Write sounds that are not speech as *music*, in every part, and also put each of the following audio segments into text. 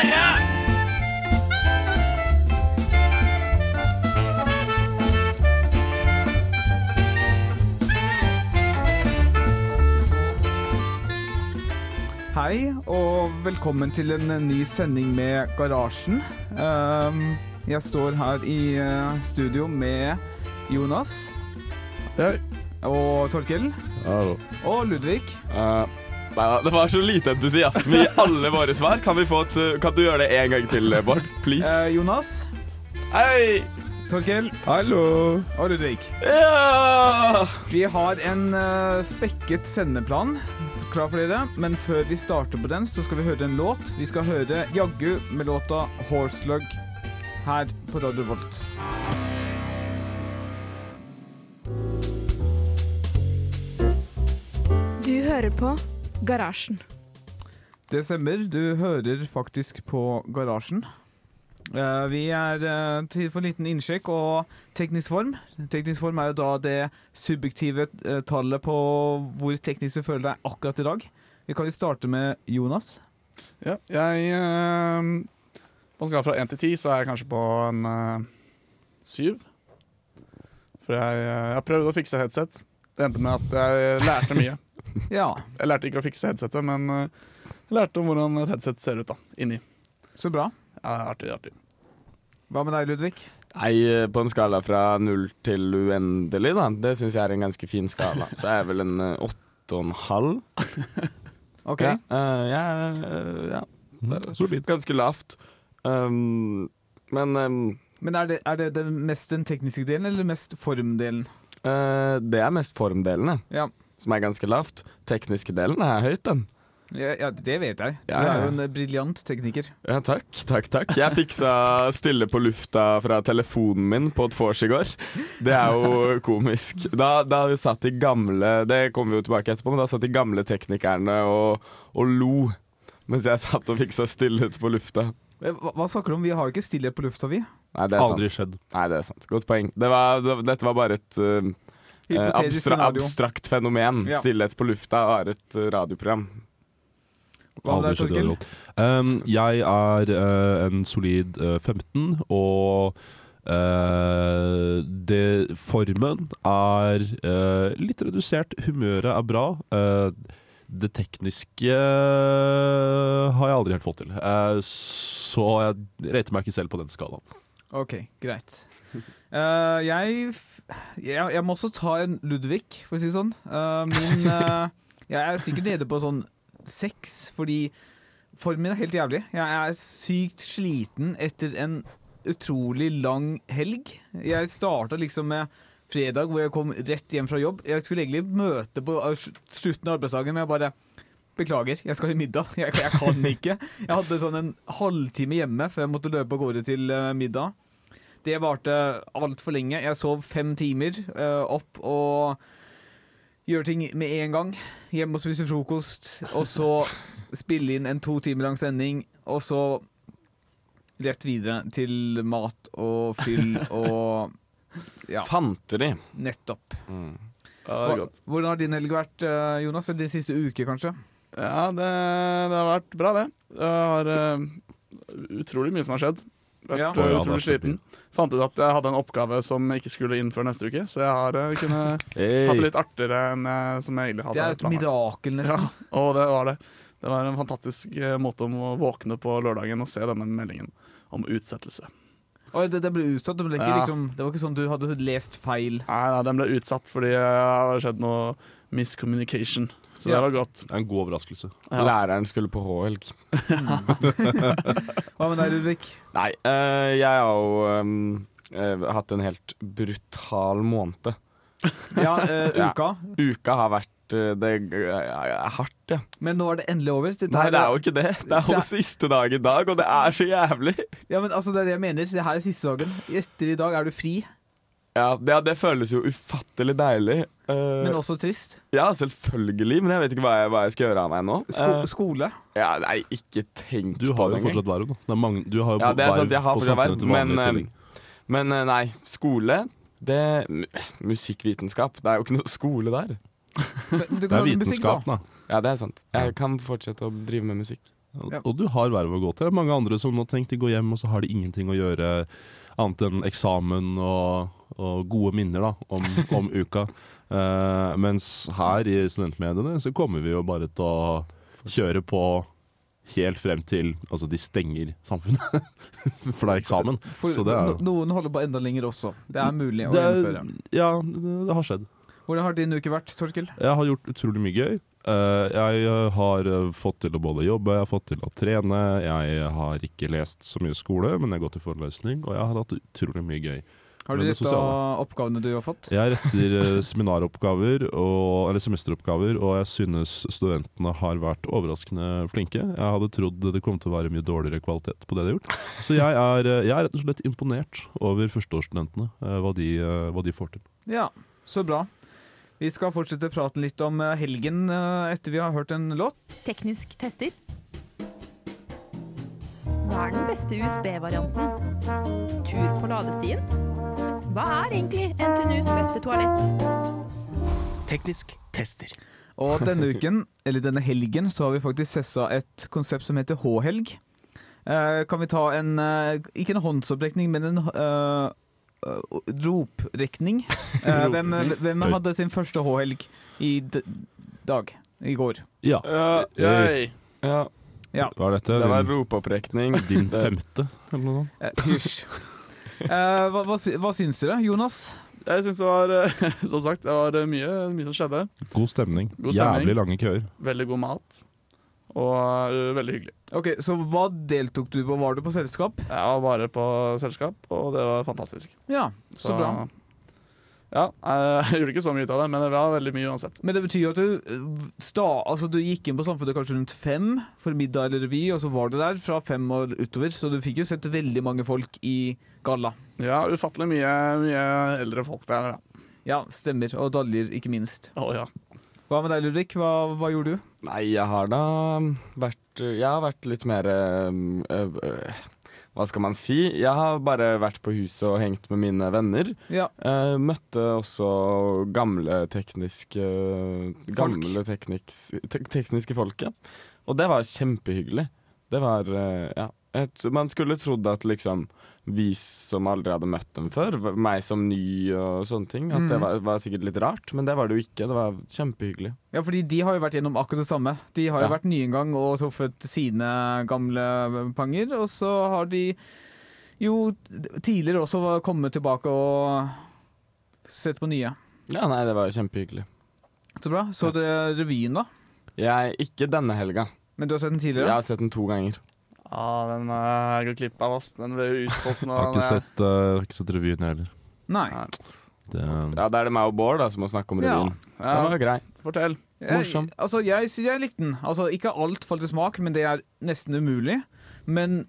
Hei, og velkommen til en ny sending med Garasjen. Ehm, jeg står her i eh, studio med Jonas Hei. og Torkel Hallo. og Ludvig. Eh, nei, det var så lite entusiasme i alle våre svar. Kan, vi få et, uh, kan du gjøre det en gang til, Bård? Please. Eh, Jonas, Hei! Torkel Hallo. og Ludvig. Ja! Vi har en uh, spekket sendeplan klar for dere, men før vi starter på den, så skal vi høre en låt. Vi skal høre Jaggu med låta 'Horselug' her på Radio Volt. Du hører på Garasjen. Det stemmer. Du hører faktisk på Garasjen. Eh, vi er uh, tid for en liten innsjekk og teknisk form. Teknisk form er jo da det subjektive eh, tallet på hvor teknisk du føler deg akkurat i dag. Vi kan jo starte med Jonas. Ja, jeg eh, På en skala fra én til ti så er jeg kanskje på en eh, syv. For jeg, eh, jeg har prøvd å fikse headset. Det endte med at jeg lærte mye. *laughs* Ja, Jeg lærte ikke å fikse headsetet, men eh, jeg lærte om hvordan et headset ser ut da, inni. så bra. Ja, artig, artig. Hva med deg, Ludvig? Nei, eh, på en skala fra null til uendelig, da. Det syns jeg er en ganske fin skala. Så jeg er vel en eh, åtte og en halv. *laughs* Ok. Ja, uh, ja, eh, ja. Solid. Ganske lavt. Um, men um, Men er det, er det, det mest den tekniske delen, eller mest formdelen? Uh, det er mest formdelen, Ja. Som er ganske lavt. Tekniske delen er høyt, den. Ja, ja, det vet jeg. Du Ja, er jo en briljant tekniker. Ja, takk, takk, takk. Jeg fiksa stille på lufta fra telefonen min på et vors i går. Det er jo komisk. Da, da vi satt de gamle Det kommer vi jo tilbake etterpå, men da satt de gamle teknikerne og, og lo. Mens jeg satt og fiksa stillhet på lufta. Hva, hva snakker du om? Vi har jo ikke stillhet på lufta, vi. Nei, det er Aldri sant. skjedd. Nei, det er sant. Godt poeng. Det var, det, dette var bare et uh, abstra scenario. abstrakt fenomen. Ja. Stillhet på lufta er et uh, radioprogram. Hva med deg, Torkel? Um, jeg er uh, en solid uh, 15, og uh, det, formen er eh, litt redusert. Humøret er bra. Eh, det tekniske har jeg aldri helt fått til. Eh, så jeg rater meg ikke selv på den skalaen. Ok, greit. Eh, jeg, jeg Jeg må også ta en Ludvig, for å si det sånn. Uh, min uh, *laughs* Jeg er sikkert nede på sånn seks, fordi formen min er helt jævlig. Jeg er sykt sliten etter en utrolig lang helg. Jeg starta liksom med fredag, hvor jeg kom rett hjem fra jobb. Jeg skulle egentlig møte på slutten av arbeidsdagen, men jeg bare Beklager, jeg skal i middag. Jeg, jeg kan ikke. Jeg hadde sånn en halvtime hjemme før jeg måtte løpe av gårde til middag. Det varte altfor lenge. Jeg sov fem timer uh, opp og gjør ting med en gang. Hjemme og spise frokost, og så spille inn en to timer lang sending, og så rett videre til mat og fyll og Ja, Fanteri. nettopp. Mm. Ja, det er godt. Hvordan har din helg vært, eh, Jonas? Eller din siste uke, kanskje? Ja, det, det har vært bra, det. Det har uh, utrolig mye som har skjedd. Vært Ja. eh, ja, det utrolig sliten. Fant ut at jeg hadde en oppgave som ikke skulle inn før neste uke, så jeg har uh, kunnet *laughs* hatt det litt artigere enn uh, som jeg egentlig hadde Det er et mirakel, Ja, nesten. *laughs* og det var det. Det var en fantastisk uh, måte om å våkne på lørdagen og se denne meldingen om utsettelse. Oi, det, det ble utsatt. Det, ble ikke, Ja. liksom, det var ikke sånn du hadde lest feil. Nei, nei, den ble utsatt fordi det har skjedd noe miscommunication. Så Ja. det var godt. Det er en god overraskelse. Ja. Læreren skulle på H-helg. Hva med deg, Ludvig? Nei, eh, jeg har jo um, eh, hatt en helt brutal måned. Ja, Ja. uka. Uka har vært Det er hardt, ja. Men nå er det endelig over. Det Nei, det er jo ikke det. Det er jo Det er- siste dag i dag, og det er så jævlig. Ja, men altså, det er det jeg mener. Det her er siste dagen. Etter i dag er du fri, Ja, det, det føles jo ufattelig deilig. Uh, men også trist. ja, selvfølgelig, men jeg vet ikke hva jeg, hva jeg skal gjøre av meg nå. Sko Eh, skole. ja, nei, ikke tenk Du har jo fortsatt verv. da. Mange, du har jo Ja, det er sant, jeg har fortsatt verv, men, eh. Men nei, skole det mu- Musikkvitenskap. Det er jo ikke noe skole der. Men Du Det er vitenskap, da. Ja, det er sant. Jeg kan fortsette å drive med musikk. Ja. Og du har verv å gå til. Det er mange andre som nå tenker de går hjem, og så har de ingenting å gjøre annet enn eksamen og, og gode minner da, om, om uka. Uh, mens her i studentmediene så kommer vi jo bare til å kjøre på helt frem til altså de stenger samfunnet. *laughs* For det er eksamen. For så det er noen holder på enda lenger også. Det er mulig å det gjennomføre. Ja, det, det har skjedd. Hvordan har din uke vært, Torkel? Jeg har gjort utrolig mye gøy. Eh, jeg har eh, fått til å både jobbe, jeg har fått til å trene. Jeg har ikke lest så mye skole, men jeg har gått i forelesning, og jeg har hatt utrolig mye gøy. Har du retta oppgavene du har fått? Jeg retter eh, *laughs* seminaroppgaver, og, eller semesteroppgaver, og jeg synes studentene har vært overraskende flinke. Jeg hadde trodd det kom til å være mye dårligere kvalitet på det de har gjort. Så jeg er, eh, jeg er rett og slett imponert over førsteårsstudentene, eh, hva, de, hva de får til. Ja, så bra. Vi skal fortsette praten litt om helgen etter vi har hørt en låt. Teknisk tester. Hva er den beste USB-varianten? Tur på ladestien? Hva er egentlig NTNUs beste toalett? Teknisk tester. Og denne uken, eller denne helgen, så har vi faktisk sessa et konsept som heter H-helg. Eh, kan vi ta en eh, Ikke en håndsopprekning, men en eh, eh, roprekning. *laughs* Eh, hvem, hvem hadde sin første H-helg i d dag? I går. Ja, Ja, Hey. ja. Hva er dette? Det var ropeopprekning. din femte, eller noe sånt? Eh, Hysj. Eh, hva, hva, hva syns dere, Jonas? Jeg syns det var eh, *laughs* Som sagt, det var eh, mye, mye som skjedde. God stemning. God stemning. Jævlig lange køer. Veldig god mat. Og eh, veldig hyggelig. Ok, Så hva deltok du på? Var du på selskap? Jeg var bare på selskap, og det var fantastisk. Ja, så bra. Ja, jeg *laughs* gjorde ikke så mye ut av det, men det var veldig mye uansett. Men det betyr jo at du eh, sta, altså du gikk inn på Samfunnet kanskje rundt fem for middag eller revy, og så var du der fra fem og utover, så du fikk jo sett veldig mange folk i galla. Ja, ufattelig mye, mye eldre folk der. Ja. Ja, stemmer. Og daljer, ikke minst. Å, ja. Hva med deg, Ludvig? Hva, hva gjorde du? Nei, jeg har da vært Jeg har vært litt mer øh, øh, Hva skal man si? Jeg har bare vært på huset og hengt med mine venner. Ja. Eh, møtte også gamle tekniske Gamle tekniks, te tekniske folket. Og det var kjempehyggelig. Det var eh, Ja. Et, man skulle trodd at liksom vi som aldri hadde møtt dem før, meg som ny og sånne ting, at det Mhm. var, var sikkert litt rart, men det var det jo ikke. Det var kjempehyggelig. Ja, fordi de har jo vært gjennom akkurat det samme. De har jo Ja. vært nye en gang og truffet sine gamle panger, og så har de jo tidligere også kommet tilbake og sett på nye. Ja, nei, det var jo kjempehyggelig. Så bra. Så dere revyen, da? Jeg, ikke denne helga. Men du har sett den tidligere? Jeg har sett den to ganger. Ja, den uh, går glipp av, ass. Den ble jo utsolgt nå. Jeg har ikke sett, eh, ikke sett revyen, jeg heller. Nei. Det, Ja, Da er det meg og Bård da, som må snakke om Ja. revyen. Ja, Den var grei. fortell. Jeg, Morsom. altså, jeg, sy- jeg likte den. Altså, ikke alt falt i smak, men det er nesten umulig. Men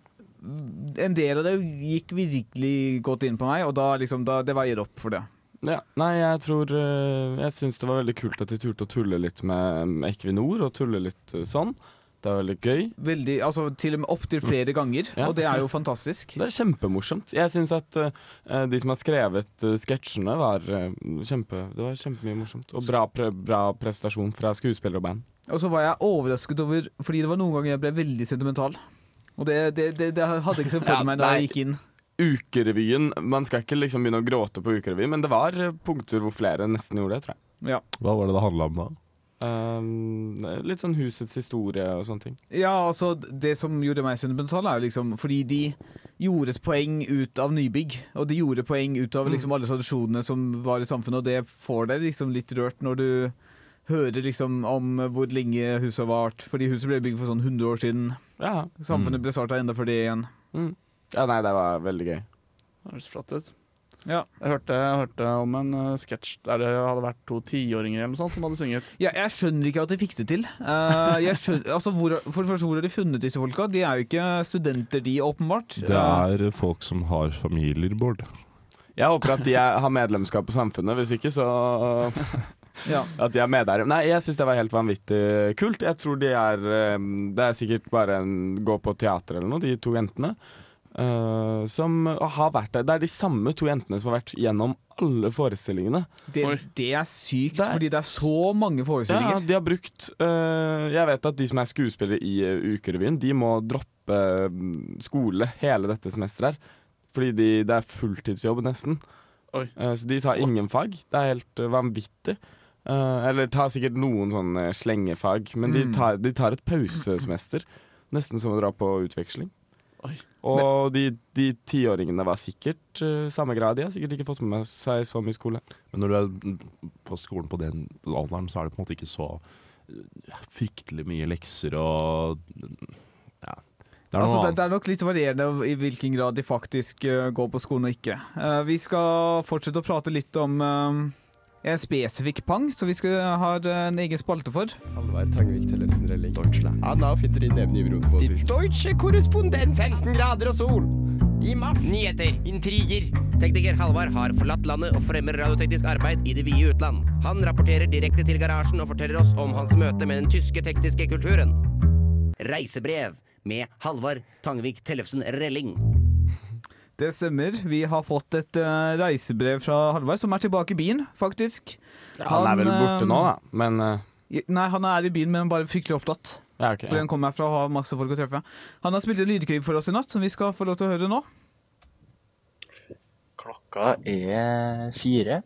en del av det gikk virkelig godt inn på meg, og da, liksom, da, det veier opp for det. Ja. Nei, jeg tror eh, Jeg syns det var veldig kult at de turte å tulle litt med Equinor, og tulle litt eh, sånn. Det var veldig gøy. Veldig, altså Til og med opptil flere ganger, Ja. og det er jo fantastisk. Det er kjempemorsomt. Jeg syns at uh, de som har skrevet uh, sketsjene, var uh, kjempe Det var kjempemye morsomt. Og bra, pre bra prestasjon fra skuespiller og band. Og så var jeg overrasket over Fordi det var noen ganger jeg ble veldig sentimental. Og det, det, det, det hadde jeg ikke sett for *laughs* Ja, meg da jeg gikk inn. Ukerevyen Man skal ikke liksom begynne å gråte på ukerevy, men det var punkter hvor flere nesten gjorde det, tror jeg. Ja. hva var det det handla om da? Um, litt sånn husets historie og sånne ting. ja, altså Det som gjorde meg sentimental, er jo liksom fordi de gjorde et poeng ut av nybygg. Og de gjorde poeng ut av liksom alle tradisjonene som var i samfunnet, og det får deg liksom litt rørt når du hører liksom om hvor lenge huset har vart. Fordi huset ble bygd for sånn 100 år siden. Ja. Samfunnet ble starta enda før det igjen. Mm. ja, nei, det var veldig gøy. Det høres flott ut. Ja. Jeg hørte, jeg hørte om en uh, sketsj der det hadde vært to tiåringer eller noe sånt som hadde sunget. Ja, jeg skjønner ikke at de fikk det til. Uh, jeg skjønner, *laughs* altså, hvor, for det første, hvor har de funnet disse folka? De er jo ikke studenter, de, åpenbart. Det er folk som har familier, Bård. Jeg håper at de er, har medlemskap på Samfunnet, hvis ikke så *laughs* Ja. At de er med der. Nei, jeg syns det var helt vanvittig kult. Jeg tror de er eh, Det er sikkert bare en gå på teater eller noe, de to jentene. Eh, som har vært der. Det er de samme to jentene som har vært gjennom alle forestillingene. Det, det er sykt, Det er- fordi det er så mange Ja, forestillinger. de har brukt uh, Jeg vet at de som er skuespillere i uh, Ukerevyen, de må droppe eh, skole hele dette semesteret her. Fordi de, det er fulltidsjobb, nesten. Oi. Eh, så de tar ingen fag. Det er helt eh, vanvittig. Eh, eller tar sikkert noen sånne slengefag, men de, Mm. tar, de tar et pausesemester. Nesten som å dra på utveksling. Oi. Og de, de tiåringene var sikkert uh, samme grad. De har sikkert ikke fått med seg så mye skole. Men når du er på skolen på den alderen, så er det på en måte ikke så eh, fryktelig mye lekser og Ja. Det er Altså, det, det er nok litt varierende i hvilken grad de faktisk eh, går på skolen og ikke. Vi skal fortsette å prate litt om en spesifikk pang, som vi skal ha en egen spalte for. Halvard Tangvik Tellefsen Relling. Deutschland. Anna finner inn nevne i på Die Deutsche korrespondent 15 grader og sol. I mars. Nyheter, intriger. Tekniker Halvard har forlatt landet og fremmer radioteknisk arbeid i det vide utland. Han rapporterer direkte til garasjen og forteller oss om hans møte med den tyske tekniske kulturen. Reisebrev med Halvard Tangvik Tellefsen Relling. Det stemmer. Vi har fått et uh, reisebrev fra Halvard, som er tilbake i byen, faktisk. Han, er vel borte eh, nå, da. Men uh... Nei, han er i byen, men bare fryktelig opptatt. ja, okay, Fordi han kommer herfra og har masse folk å treffe. Han har spilt en lydkrig for oss i natt, som vi skal få lov til å høre nå. Klokka er fire.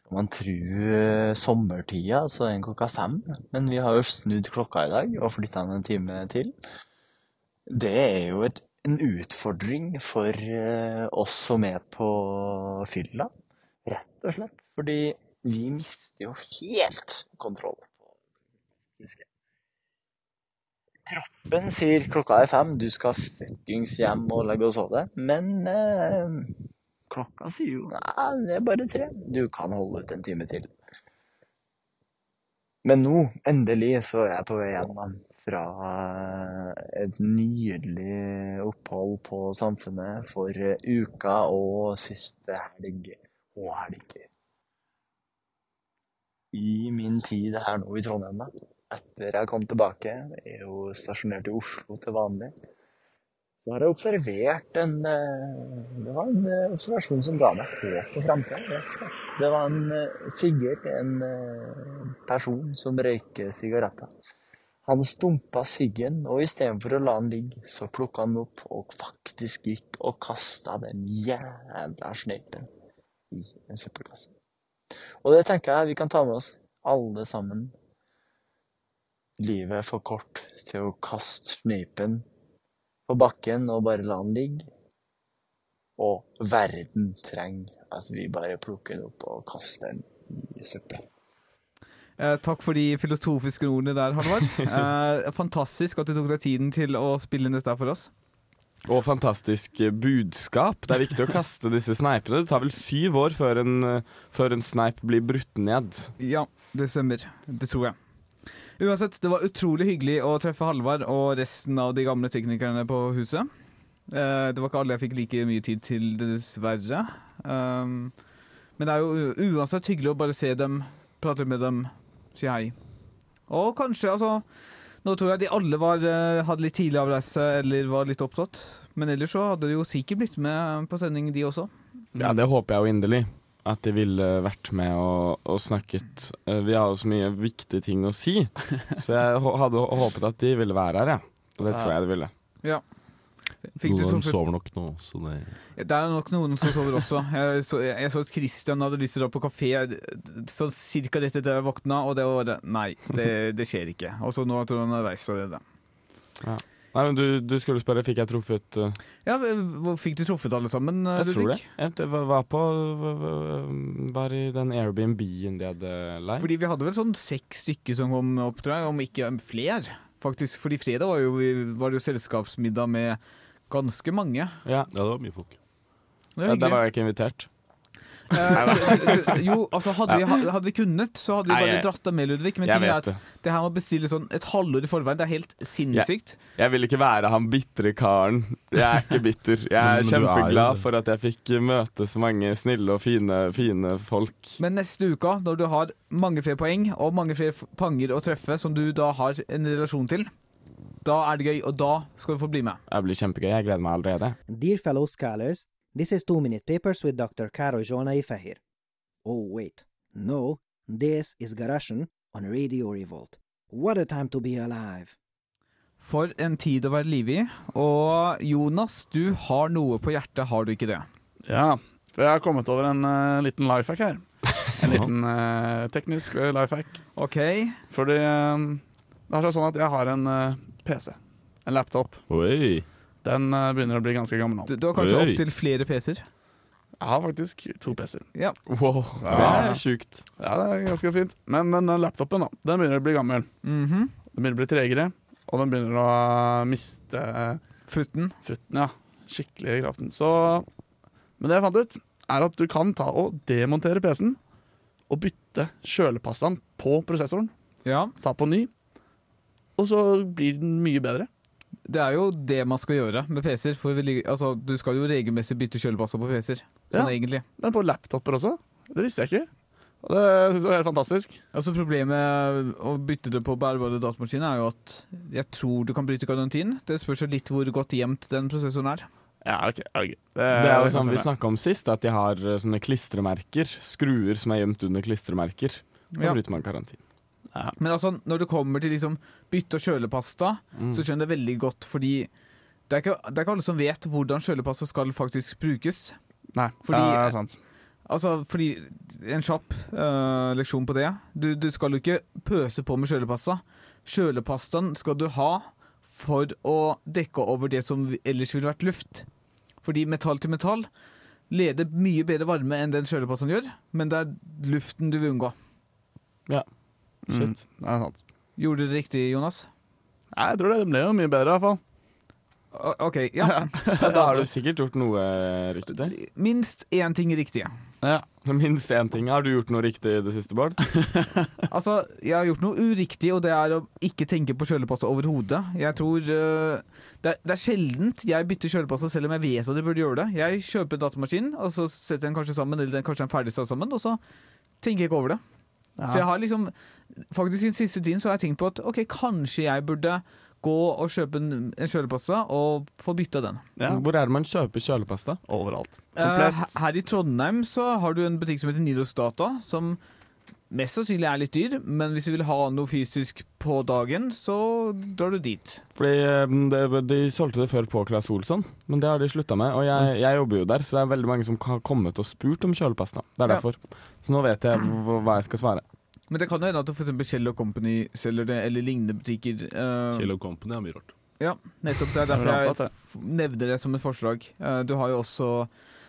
Skal man tro eh, sommertida, så er den klokka fem. Men vi har jo snudd klokka i dag og flytta den en time til. Det er jo et, en utfordring for eh, oss som er på fylla, rett og slett. Fordi vi mister jo helt kontroll på. Kroppen sier klokka er fem, du skal fuckings hjem og legge og sove. Men eh, klokka sier jo nei, det er bare tre. Du kan holde ut en time til. Men nå, endelig, så er jeg på vei hjem fra et nydelig opphold på Samfunnet for eh, uka og siste helg og helger. I min tid her nå i Trondheim, da, etter jeg kom tilbake, jeg er jo stasjonert i Oslo til vanlig, så har jeg observert en eh, Det var en eh, observasjon som ga meg håp for framtida. Det var en Sigurd, en person som røyker sigaretter. Han stumpa siggen, og istedenfor å la den ligge, så plukka han opp og faktisk gikk og kasta den jævla sneipen i en søppelkasse. Og det tenker jeg vi kan ta med oss, alle sammen. Livet er for kort til å kaste sneipen på bakken og bare la den ligge. Og verden trenger at vi bare plukker den opp og kaster den i søpla. Eh, takk for de filosofiske ordene der, Halvard. *laughs* Eh, fantastisk at du tok deg tiden til å spille inn dette for oss. Og fantastisk eh, budskap. Det er viktig å kaste disse sneipene. Det tar vel syv år før en, eh, før en sneip blir brutt ned. Ja, det stemmer. Det tror jeg. Uansett, det var utrolig hyggelig å treffe Halvard og resten av de gamle teknikerne på huset. Eh, det var ikke alle jeg fikk like mye tid til, dessverre. Um, men det er jo uansett hyggelig å bare se dem, prate med dem, si jeg. Og kanskje, altså Nå tror jeg de alle var, eh, hadde litt tidlig avreise eller var litt opptatt. Men ellers så hadde de jo sikkert blitt med på sending, de også. Ja, det håper jeg jo inderlig. At de ville vært med og, og snakket. Eh, Vi har jo så mye viktige ting å si, så jeg hadde håpet at de ville være her, ja. Og det tror jeg de ville. Ja. Fikk Noen truffet sover nok nå, så det Det er nok noen som sover også. Jeg så, jeg så at Christian hadde lyst til å dra på kafé sånn cirka rett etter jeg våkna, og det var Nei, det, det skjer ikke. Og så nå tror jeg han har reist allerede. Nei, men du, du skulle spørre, fikk jeg truffet uh... Ja, Fikk du truffet alle sammen? Jeg tror det. Ludvig? Jeg var på Var i den Airbnb-en de hadde leid. Fordi vi hadde vel sånn seks stykker som kom opp, tror jeg, om ikke flere. Faktisk, fordi fredag var, jo, var det jo selskapsmiddag med ganske mange. Ja. Ja, det var mye folk. Det var Ja, Der var jeg ikke invitert. Eh, *laughs* jo, altså hadde vi, hadde vi kunnet, så hadde vi Nei, bare jeg- dratt deg med, Ludvig. Men Jeg er vet at det her må bestilles sånn et halvår i forveien. Det er helt sinnssykt. Jeg vil ikke være han bitre karen. Jeg er ikke bitter. Jeg er *laughs* Men du er jo kjempeglad det. for at jeg fikk møte så mange snille og fine, fine folk. Men neste uke, når du har mange flere poeng og mange flere f- panger å treffe som du da har en relasjon til, da er det gøy, og da skal du få bli med. Det blir kjempegøy. Jeg gleder meg allerede. Dear fellow scholars, this is Two Minute Papers with Dr. Karo Jona Ifahir. Oh, wait. No, this is Garashen on Radio Revolt. What a time to be alive. For en tid å være liv i. Og Jonas, du har noe på hjertet, har du ikke det? Ja, for jeg har kommet over en uh, liten life hack her. En *laughs* liten uh, teknisk uh, life hack. Ok. Fordi uh, det er sånn at jeg har en eh, PC. En laptop. Oi. Den uh, begynner å bli ganske gammel nå. Du, du har kanskje Oi. opptil flere PC-er? Jeg har faktisk to PC-er. Ja. Wow, det er sjukt. Ja, det er ganske fint. Men den laptopen da, den begynner å bli gammel. Mhm. Den begynner å bli tregere, og den begynner å eh, miste Futten. futten, ja. Skikkelig kraften. Så Men det jeg fant ut, er at du kan ta og demontere PC-en og bytte kjølepastaen på prosessoren. Ja. Ta på ny, og så blir den mye bedre. Det er jo det man skal gjøre med PC-er. Altså, du skal jo regelmessig bytte kjølebasser på PC-er. Sånn Ja. egentlig. Men på laptoper også. Det visste jeg ikke. Og det synes jeg var helt fantastisk. Altså Problemet med å bytte det på bærbare datamaskiner er jo at jeg tror du kan bryte garantien. Det spørs jo litt hvor godt gjemt den prosessoren er. Ja, ok. okay. Det, Det er jo sånn vi snakka om sist, at de har eh, sånne klistremerker. Skruer som er gjemt under klistremerker. Da Ja. bryter man Men altså, når det kommer til liksom bytte og kjølepasta, Mm. så skjønner jeg det veldig godt, fordi det er, ikke, det er ikke alle som vet hvordan kjølepasta skal faktisk brukes. Nei, Fordi, ja, det er sant. Altså, fordi En kjapp uh, leksjon på det. Du, du skal jo ikke pøse på med kjølepasta. Kjølepastaen skal du ha for å dekke over det som ellers ville vært luft. Fordi metall til metall leder mye bedre varme enn den kjølepastaen gjør, men det er luften du vil unngå. Mm, det er sant. Gjorde du det riktig, Jonas? Nei, jeg tror det, det ble jo mye bedre, i hvert fall. O- OK, ja. *laughs* Da har du sikkert gjort noe riktig. Minst én ting riktig. Ja. *laughs* Minst én ting. Har du gjort noe riktig i det siste, Bård? *laughs* Altså, jeg har gjort noe uriktig, og det er å ikke tenke på kjølepasset overhodet. Jeg tror øh, det, er, det er sjeldent jeg bytter kjølepasset selv om jeg vet at jeg burde gjøre det. Jeg kjøper datamaskinen, og så setter jeg den kanskje sammen, eller den kanskje er ferdig satt sammen, og så tenker jeg ikke over det. Ja. Så jeg har liksom Faktisk i den siste tiden så har jeg tenkt på at ok, kanskje jeg burde gå og kjøpe en, kjølepasta og få bytta den. Ja. Hvor er det man kjøper kjølepasta? Overalt. Eh, Komplett. her- i Trondheim så har du en butikk som heter Nidos Data, som mest sannsynlig er litt dyr, men hvis du vil ha noe fysisk på dagen, så drar du dit. Fordi eh, det, De solgte det før på Claes Olsson, men det har de slutta med. Og jeg, jeg jobber jo der, så det er veldig mange som har kommet og spurt om kjølepasta. Det er Ja. derfor. Så nå vet jeg hva jeg skal svare. Men det kan jo hende at f.eks. Kjell Company selger det, eller lignende butikker. Uh, Kjell Company er mye rart. ja, nettopp. Det er derfor Jeg jeg nevner det som et forslag. Uh, du har jo også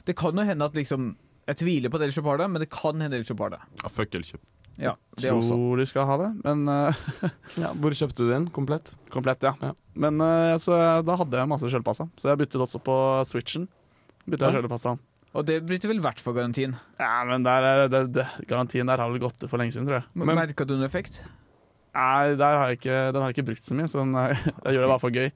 Det kan jo hende at liksom Jeg tviler på at Elkjøp har det, men det kan hende Elkjøp har det. Ja, fuck Elkjøp. Ja, det også. Tror de skal ha det, men uh, *laughs* Ja, hvor kjøpte du den? Komplett? komplett, ja. Ja. Men uh, så da hadde jeg masse kjølepasta, så jeg byttet også på switchen. Bytta Ja. kjølepastaen. Og det bryter vel i hvert for garantien. Ja, men der, er det, det, garantien der har vel gått for lenge siden, tror jeg. Men, Merka du noen effekt? Nei, der har jeg ikke, den har jeg ikke brukt så mye, så den, *laughs* jeg gjør det bare for gøy.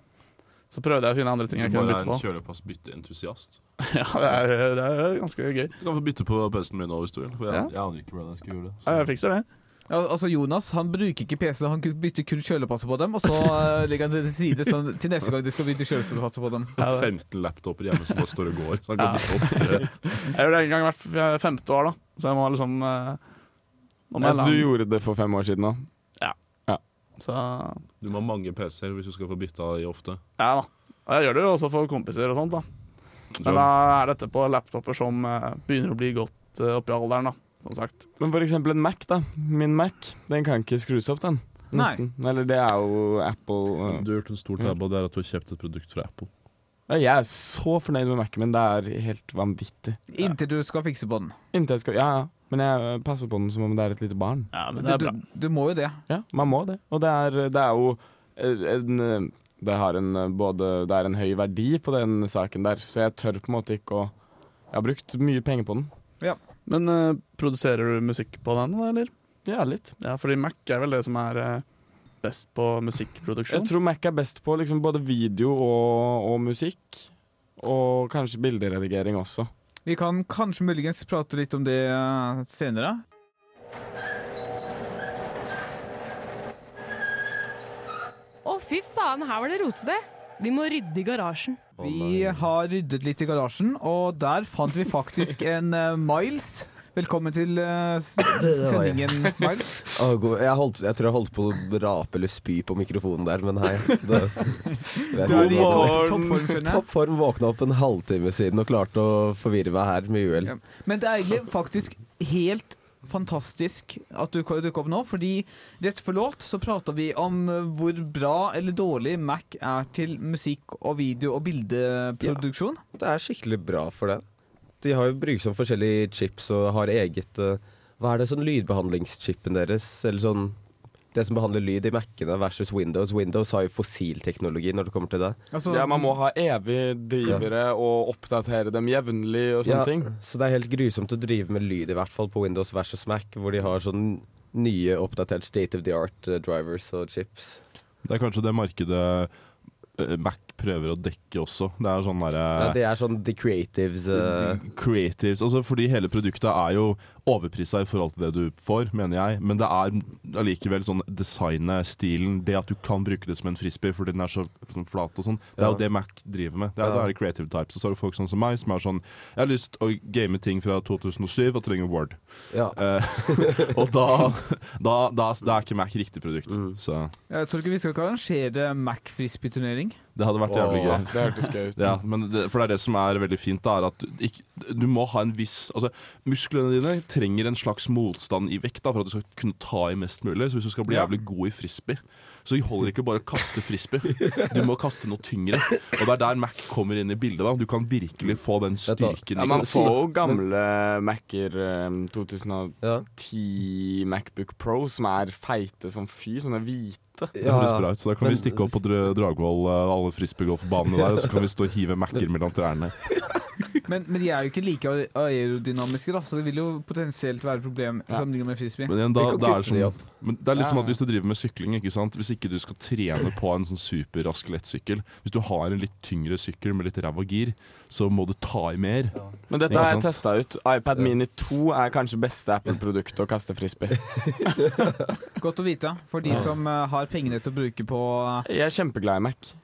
Så prøvde jeg å finne andre ting jeg kunne bytte på. Du er være en på. kjølepassbytteentusiast. *laughs* Ja, det er, det er ganske gøy. Du kan få bytte på PC-en min nå hvis du vil. For jeg, Ja. jeg aner ikke hvordan jeg skal gjøre det. Så. jeg fikser det. Ja, altså Jonas han bruker ikke PC, han bytter kun kjølepasse på dem, og så uh, legger han det til side sånn, til neste gang de skal bytte kjølepasse på dem. Ja, 15 laptoper hjemme som bare står og går. Så han kan Ja. bytte opp tre. Jeg gjør det en gang hvert femte år, da. Så jeg må liksom uh, må Ja, så du gjorde det for fem år siden nå? Så Du må ha mange PC-er hvis du skal få bytta de ofte. ja da. Og jeg gjør det jo også for kompiser og sånt, da. Men da er dette på laptoper som eh, begynner å bli godt uh, oppi alderen, da. Som sagt. Men for eksempel en Mac, da. Min Mac, den kan ikke skrus opp, den. Nei. Eller det er jo Apple uh, Du har gjort en stor tabbe, og det er at du har kjøpt et produkt fra Apple. ja, Jeg er så fornøyd med Macen min. Det er helt vanvittig. Inntil du skal fikse på den. Inntil jeg skal Ja, ja. Men jeg passer på den som om det er et lite barn. Ja, men det er du, bra. du må jo det. Ja, man må det. Og det er, det er jo eh, en eh, Det har en eh, både Det er en høy verdi på den saken der, så jeg tør på en måte ikke å Jeg har brukt mye penger på den. Men uh, produserer du musikk på den, da, eller? Ja, litt. Ja, fordi Mac er vel det som er uh, best på musikkproduksjon. Jeg tror Mac er best på liksom både video og, og musikk. Og kanskje bilderedigering også. Vi kan kanskje muligens prate litt om det eh, senere. Å, fy faen, her var det rotete. Vi må rydde i garasjen. Vi har ryddet litt i garasjen, og der fant vi faktisk en uh, Miles. Velkommen til uh, *coughs* sendingen, Miles. Oh, jeg, holdt, jeg tror jeg holdt på å rape eller spy på mikrofonen der, men hei. Det, Du er i topp- toppform. Toppform. Våkna opp en halvtime siden og klarte å forvirre meg her med uhell. Men det er egentlig faktisk helt fantastisk at du dukker opp nå, fordi rett før låt så prata vi om eh, hvor bra eller dårlig Mac er til musikk og video og bildeproduksjon. Det er skikkelig bra for det. De har jo brukt som forskjellige chips og har eget eh, Hva er det sånn lydbehandlingschipen deres? Eller sånn Det som behandler lyd i Mac-ene versus Windows. Windows har jo fossilteknologi når det kommer til det. Altså, ja, Man må ha evig drivere og oppdatere dem jevnlig og sånne Ja, ting. Så det er helt grusomt å drive med lyd, i hvert fall på Windows versus Mac, hvor de har sånn nye, oppdatert state of the art eh, drivers og chips. Det er kanskje det markedet Mac prøver å dekke også. Det er sånn derre Ja, det er sånn The Creatives uh... Creatives. Altså fordi hele produktet er jo overprisa i forhold til det du får, mener jeg. Men det er allikevel sånn designet, stilen, det at du kan bruke det som en frisbee fordi den er så sånn flat og sånn. Det er Ja. jo det Mac driver med. Det er, Ja. det er creative types. Og så har du folk sånn som meg som er sånn Jeg har lyst å game ting fra 2007 og trenger Word. Ja. Eh, *laughs* og da, da, da, da er ikke Mac riktig produkt. Mm. Så Jeg tror ikke vi skal ikke arrangere Mac-frisbee-turnering. Det hadde vært jævlig gøy. det hørtes gøy ut. *laughs* Ja, men det, for det er det som er veldig fint, da, er at du, ikke, du må ha en viss Altså, musklene dine trenger en slags motstand i vekt da, for at du skal kunne ta i mest mulig. Så hvis du skal bli jævlig god i frisbee, så holder det ikke bare å kaste frisbee. Du må kaste noe tyngre. Og det er der Mac kommer inn i bildet. da Du kan virkelig få den styrken. Ja, man får jo gamle Mac-er um, 2010 Macbook Pro som er feite som fy, sånne hvite. Det høres bra ut, så da kan Men- vi stikke opp på Dra- Dragvoll, eh, alle frisbeegolfbanene der, og så kan vi stå og hive Mac-er mellom trærne. *laughs* Men, men de er jo ikke like aerodynamiske, da, så det vil jo potensielt være et problem Ja. sammenlignet med frisbee. Men igjen, da, det er, kutte sånn, men det er litt Ja, som at hvis du driver med sykling, ikke sant? hvis ikke du skal trene på en sånn superrask lettsykkel Hvis du har en litt tyngre sykkel med litt ræva gir, så må du ta i mer. Men dette har jeg testa ut. iPad Mini 2 er kanskje beste Apple-produkt å kaste frisbee. *laughs* Godt å vite for de som eh, har pengene til å bruke på Jeg er kjempeglad i Mac.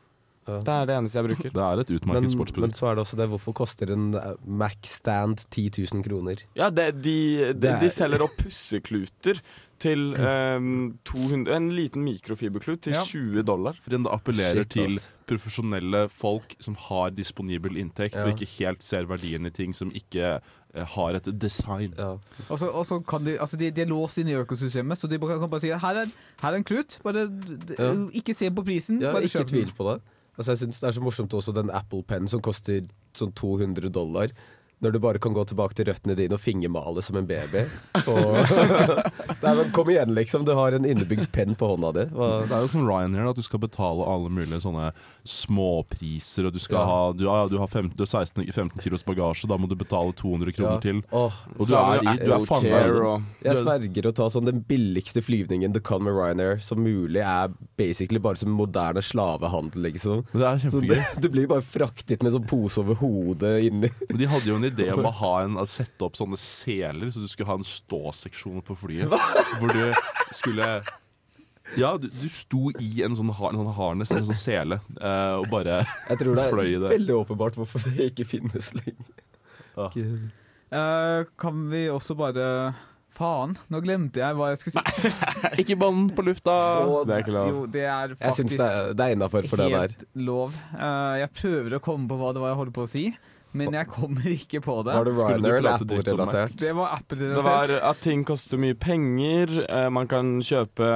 Det er det eneste jeg bruker. Det er et utmerket Men, sportsprodukt. men så er det også det, hvorfor koster en eh, Mac-stand 10 000 kroner? Ja, det, de, de, Det de selger opp pussekluter til um, 200, en liten mikrofiberklut til Ja. 20 dollar. Fordi det appellerer Shit, til profesjonelle folk som har disponibel inntekt, Ja. og ikke helt ser verdien i ting som ikke eh, har et design. Ja. Og så, og så kan de, altså de, de er låst inn i økosystemet, så de kan bare si at her er, her er en klut. Bare Ja. Ikke se på prisen. Ja, bare ikke tvil på det. Altså, jeg syns det er så morsomt også den Apple Pen som koster sånn 200 dollar. Når du bare kan gå tilbake til røttene dine og fingermale som en baby. Og *laughs* kom igjen, liksom. Du har en innebygd penn på hånda di. Hva? Det er jo som Ryanair, at du skal betale alle mulige sånne småpriser. Og du skal Ja. ha Du, ja, du har 15, du 16, 15 kilos bagasje, da må du betale 200 kroner Ja. til. Oh, Og du er, du i, du er fanga Jeg er- sverger å ta sånn den billigste flyvningen du kan med Ryanair, som mulig er basically bare som moderne slavehandel, liksom. Det er kjempegøy. *laughs* du blir bare fraktet med sånn pose over hodet inni. Men de hadde jo en idé om å ha en, å sette opp sånne seler, så du skulle ha en ståseksjon på flyet. Hvor du skulle Ja, du, du sto i en sånn, har, en sånn harness, en sånn sele, uh, og bare *laughs* Jeg tror det er det. veldig åpenbart hvorfor det ikke finnes lenger. Ikke- Uh, kan vi også bare Faen, nå glemte jeg hva jeg skulle si. *laughs* Ikke bånd på lufta! Og- Det er ikke lov. Jo, det er Jeg syns faktisk det er, det er innafor for det der. helt lov. Uh, jeg prøver å komme på hva det var jeg holdt på å si, men jeg kommer ikke på det. Var det Ryder eller? Apple-relatert? Det var Apple-relatert. Det var at ting koster mye penger. uh, man kan kjøpe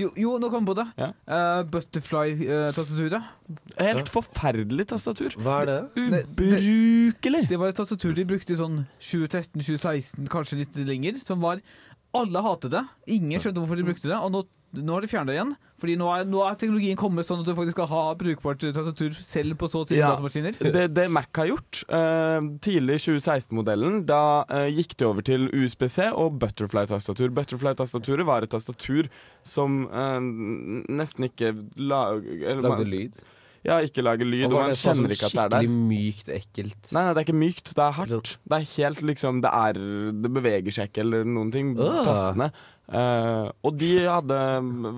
Jo, jo, nå kom jeg på det. Ja. Uh, Butterfly-tastaturet. helt forferdelig tastatur. Hva er det? Ubrukelig! Det var et tastatur de brukte i sånn 2013-2016, kanskje litt lenger, som var Alle hatet det. Ingen skjønte hvorfor de brukte det. Og nå nå har de fjernet det igjen. Fordi nå er, nå er teknologien kommet sånn at du faktisk skal ha brukbart tastatur selv på så tidlige Ja, datamaskiner. Det, det Mac har gjort, eh, tidlig i 2016-modellen, da eh, gikk de over til USBC og Butterfly-tastatur. Butterfly-tastaturet var et tastatur som eh, nesten ikke lag, eller Lagde lyd? Ja, ikke lage lyd, og, Og man sånn kjenner ikke at det er der. skikkelig mykt, ekkelt? Nei, nei, det er ikke mykt, det er hardt. Det er helt liksom Det er Det beveger seg ikke eller noen ting. Ah. Tastene. Eh, og de hadde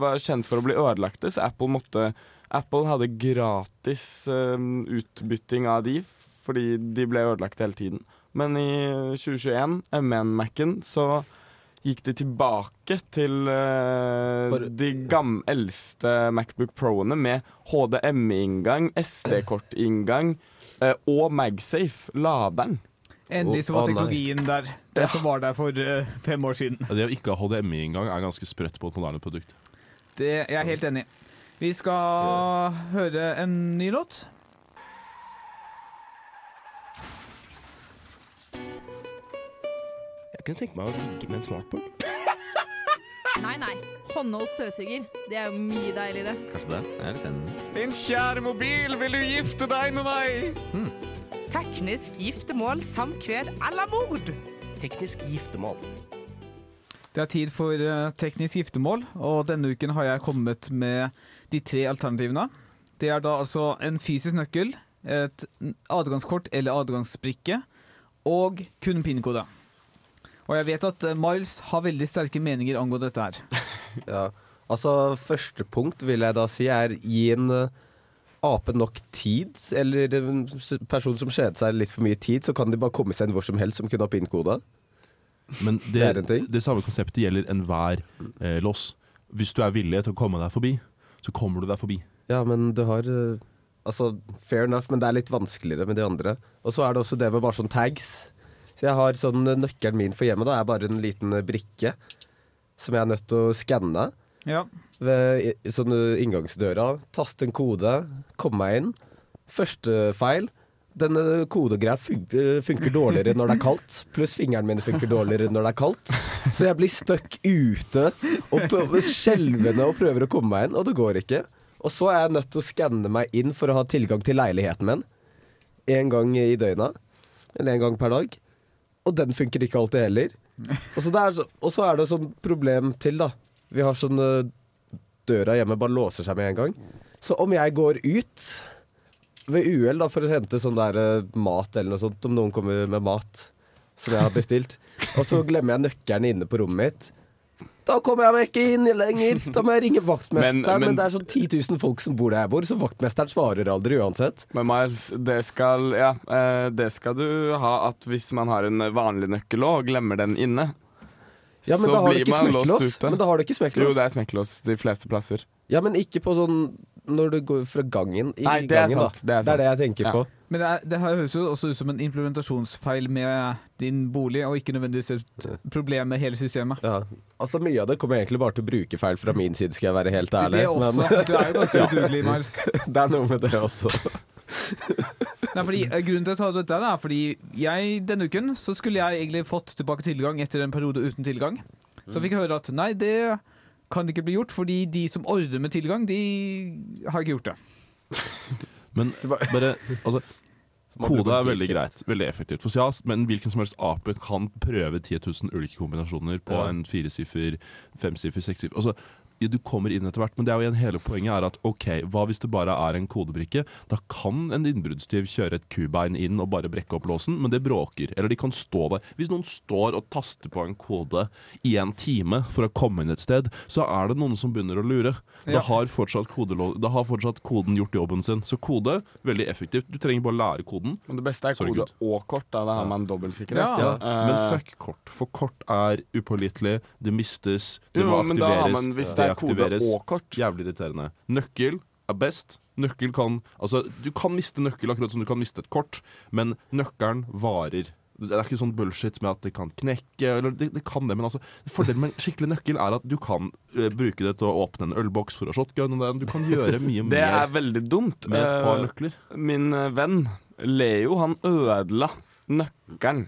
var kjent for å bli ødelagte, så Apple måtte Apple hadde gratis uh, utbytting av de fordi de ble ødelagt hele tiden. Men i 2021, M1-Mac-en, så gikk de tilbake til eh, de gamle, eldste Macbook Pro-ene med HDMI-inngang, SD-kort-inngang eh, og MagSafe, laderen. Endelig så var teknologien der. Det som var der for eh, fem år siden. Det å ikke ha HDMI engang er ganske sprøtt på et moderne produkt. Det jeg er helt enig i. Vi skal høre en ny låt. Jeg kunne tenke meg å ligge med en smartboard. *laughs* Nei, nei. Håndholdt støvsuger. Det er jo mye deiligere. Kanskje det? Jeg er litt enig. Din kjære mobil, vil du gifte deg med meg? Teknisk giftermål, samkved eller mord. Teknisk giftermål. Det er tid for eh, teknisk giftermål, og denne uken har jeg kommet med de tre alternativene. Det er da altså en fysisk nøkkel, et adgangskort eller adgangsbrikke, og kun pinnekode. Og jeg vet at eh, Miles har veldig sterke meninger angående dette her. *laughs* Ja, altså Første punkt vil jeg da si er gi en eh, ape nok tid, eller en person som kjeder seg litt for mye tid, så kan de bare komme seg inn hvor som helst som kunne ha pinnkode. Men Det det, det, samme konseptet gjelder enhver eh, loss. Hvis du er villig til å komme deg forbi, så kommer du deg forbi. Ja, men du har eh, Altså, fair enough, men det er litt vanskeligere med de andre. Og så er det også det med bare sånn tags. Så jeg har sånn eh, Nøkkelen min for hjemmet da er bare en liten eh, brikke som jeg er nødt til å skanne Ja. ved sånne inngangsdøra. Taste en kode, komme meg inn. Første feil. Denne kodegreia fun eh, funker dårligere når det er kaldt, pluss fingeren min funker dårligere når det er kaldt. Så jeg blir stuck ute og skjelvende og prøver å komme meg inn, og det går ikke. Og så er jeg nødt til å skanne meg inn for å ha tilgang til leiligheten min. Én gang i døgnet. Eller én gang per dag. Og den funker ikke alltid heller. Og så, er, og så er det sånn problem til, da. Vi har sånn eh, Døra hjemme bare låser seg med en gang. Så om jeg går ut ved uhell for å hente sånn der eh, mat eller noe sånt, om noen kommer med mat som jeg har bestilt, *laughs* og så glemmer jeg nøkkelen inne på rommet mitt, da kommer jeg meg ikke inn lenger. Da må jeg ringe vaktmesteren, men, Men- men- det er sånn 10 000 folk som bor der jeg bor, så vaktmesteren svarer aldri uansett. Men Miles, det skal, ja, eh, det skal du ha at hvis man har en vanlig nøkkel og glemmer den inne, Ja, så ikke man låst ute. Men da har du ikke smekklås. Jo, det er smekklås de fleste plasser. Ja, men ikke på sånn når du går fra gangen i Nei, det er gangen, sant, da. det er det er det jeg tenker Ja. på. Men det, er, det her høres jo også ut som en implementasjonsfeil med din bolig, og ikke nødvendigvis et problem med hele systemet. Ja. Altså Mye av det kommer egentlig bare til å bruke feil fra min side, skal jeg være helt ærlig. Det også. Du er jo ganske *laughs* udugelig, Miles. det er noe med det også. Nei, fordi eh, Grunnen til at jeg tar dette, er fordi jeg denne uken så skulle jeg egentlig fått tilbake tilgang etter en periode uten tilgang. Så jeg fikk høre at nei, det kan ikke bli gjort, fordi de som ordrer med tilgang, de har ikke gjort det. *laughs* Men bare altså, *laughs* Kode er veldig greit, veldig effektivt. For ja, men hvilken som helst ape kan prøve 10 000 ulike kombinasjoner på Ja. en firesiffer, femsiffer, sekssiffer altså, Du kommer inn etter hvert, men det er jo igjen hele poenget er at OK, hva hvis det bare er en kodebrikke? Da kan en innbruddstyv kjøre et kubein inn og bare brekke opp låsen, men det bråker. Eller de kan stå der. Hvis noen står og taster på en kode i en time for å komme inn et sted, så er det noen som begynner å lure. Da Ja. har fortsatt, da har fortsatt koden gjort jobben sin. Så kode, veldig effektivt. Du trenger bare å lære koden. Men det beste er er kode good. og kort, da. Det har man dobbeltsikkerhet. Ja. Ja. Men fuck kort, for kort er upålitelig, det mistes, det Jo, må men da er deaktiveres. Jævlig irriterende. Nøkkel er best. Nøkkel kan Altså, du kan miste nøkkel akkurat som du kan miste et kort, men nøkkelen varer. Det er ikke sånn bullshit med at det kan knekke, eller det, det kan det, men altså Fordelen med en skikkelig nøkkel er at du kan uh, bruke det til å åpne en ølboks for å shotgunne den. Du kan gjøre mye mer. *laughs* Det er veldig dumt. med et par Eh, nøkler. Min eh, venn Leo, han ødela nøkkelen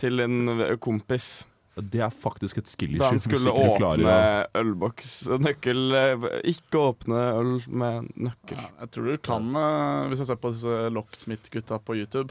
til en kompis Det er faktisk et skill Da han skulle åpne å- ølboks og nøkkel eh, Ikke åpne øl med nøkkel. Jeg tror du kan, eh, hvis jeg ser på disse Locksmith-gutta på YouTube,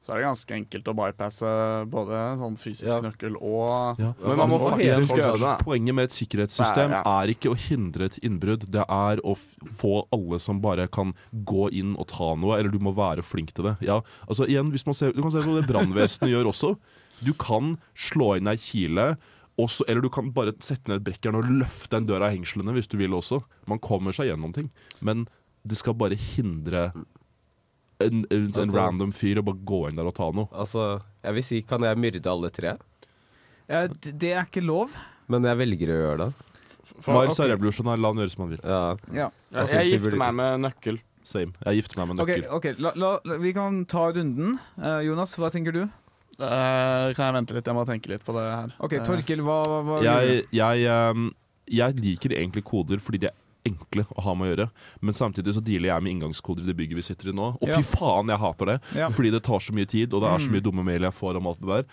så er det ganske enkelt å bypasse både sånn fysisk Ja. nøkkel og Ja. Men man må faktisk gjøre det. Poenget med et sikkerhetssystem Nei, ja. er ikke å hindre et innbrudd, det er å få alle som bare kan gå inn og ta noe, eller du må være flink til det. Ja, altså igjen, hvis man ser, Du kan se hva det brannvesenet gjør også. Du kan slå inn ei kile, også, eller du kan bare sette ned et brekkjern og løfte en dør av hengslene hvis du vil også. Man kommer seg gjennom ting. Men det skal bare hindre en, en, en Altså- random fyr å bare gå inn der og ta noe. Altså, jeg vil si, kan jeg myrde alle tre? Ja, det er ikke lov. Men jeg velger å gjøre det. Mars er revolusjonær, la han gjøre som han vil. Ja. Ja. Jeg, jeg vi gifter burde- meg med nøkkel. Same. Jeg gifter meg med nøkkel. ok, la, la, la, Vi kan ta runden. Uh, Jonas, hva tenker du? Eh, kan jeg vente litt? Jeg må tenke litt på det her. Ok, Torkel, Torkil, hva, hva, hva jeg, jeg, um, jeg liker egentlig koder fordi de er enkle å ha med å gjøre. Men samtidig så dealer jeg med inngangskoder i det bygget vi sitter i nå. Og Ja. fy faen, jeg hater det! Ja. Fordi det tar så mye tid, og det er så Mm. mye dumme mail jeg får om alt det der.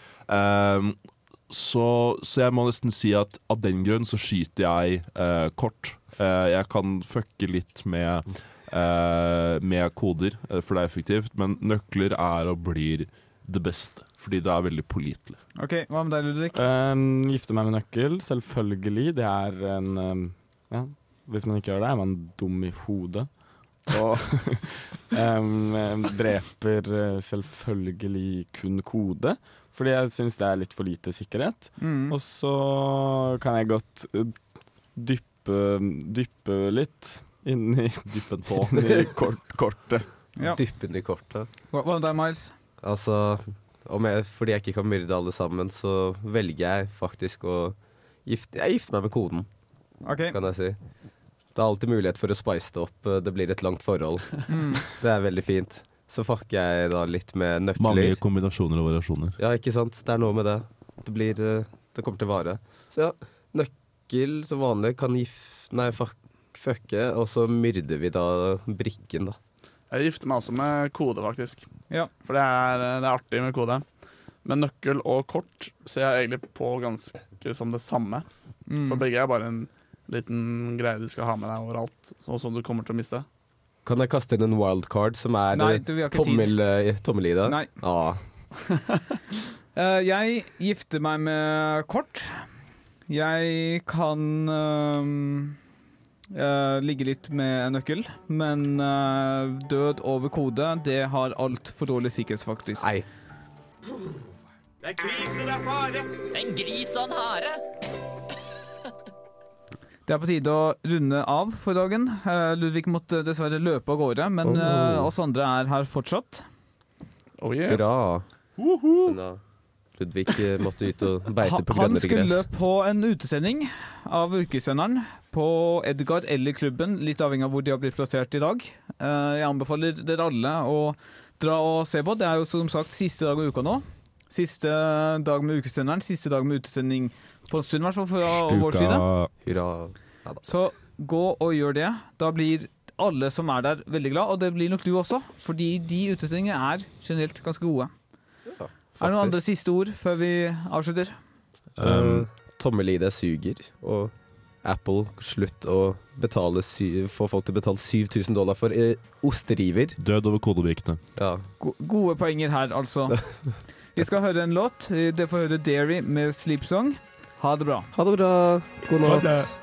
Um, så, så jeg må nesten si at av den grunn så skyter jeg uh, kort. Uh, jeg kan fucke litt med uh, med koder, eh, for det er effektivt, men nøkler er og blir det beste. Fordi det er veldig pålitelig. Ok, Hva med deg, Ludvig? Um, gifte meg med nøkkel, selvfølgelig. Det er en um, Ja, hvis man ikke gjør det, er man dum i hodet. Og um, *laughs* dreper uh, selvfølgelig kun kode, fordi jeg syns det er litt for lite sikkerhet. Mm. Og så kan jeg godt uh, dyppe, dyppe litt inni *laughs* Dyppe en tå. *laughs* I kort, kortet. Ja. Dyppe i kortet. Hva, hva med deg, Miles? Altså, jeg, fordi jeg ikke kan myrde alle sammen, så velger jeg faktisk å gifte Jeg gifter meg med koden, okay. kan jeg si. Det er alltid mulighet for å spice det opp. Det blir et langt forhold. Mm. *laughs* Det er veldig fint. Så fucker jeg da litt med nøkler. Mange kombinasjoner og variasjoner. Ja, ikke sant. Det er noe med det. Det blir eh, Det kommer til å vare. Så ja, nøkkel som vanlig kan gif... Nei, fuck, fucke, og så myrder vi da brikken, da. Jeg gifter meg også med kode, faktisk. Ja. For det er, det er artig med kode. Men nøkkel og kort ser jeg egentlig på ganske som det samme. Mm. For begge er bare en liten greie du skal ha med deg overalt, og som du kommer til å miste. Kan jeg kaste inn en wildcard som er Nei, eh, du, har ikke tid. tommel, eh, tommel i det? Nei. Ah. *laughs* Eh, jeg gifter meg med kort. Jeg kan øhm, eh, ligge litt med nøkkel, men uh, død over kode, det har altfor dårlig sikkerhet, faktisk. Nei. Det er krise, det er fare. En gris og en hare. Det er på tide å runde av for dagen. Uh, Ludvig måtte dessverre løpe av gårde, men Oh. oss andre er her fortsatt. Oh yeah. Hurra. Men da, Ludvig måtte ut og beite på grønnere gress. han skulle på en utesending av Ukesenderen på Edgar eller klubben, litt avhengig av hvor de har blitt plassert i dag. Eh, jeg anbefaler dere alle å dra og se på. Det er jo som sagt siste dag av uka nå. Siste dag med Ukesenderen, siste dag med utesending på en stund, i hvert fall fra vår side. Hurra. Så gå og gjør det. Da blir alle som er der, veldig glad, og det blir nok du også. Fordi de utestillingene er generelt ganske gode. er det noen andre siste ord før vi avslutter? Um, tommel i det suger, og Apple slutt å betale syv, få folk til å betale 7000 dollar for eh, osteriver. Død over kodebrikkene. Ja. Go gode poenger her, altså. *laughs* Vi skal høre en låt. Dere får høre Dairy med Sleep Song. Ha det bra. Ha det bra. God natt.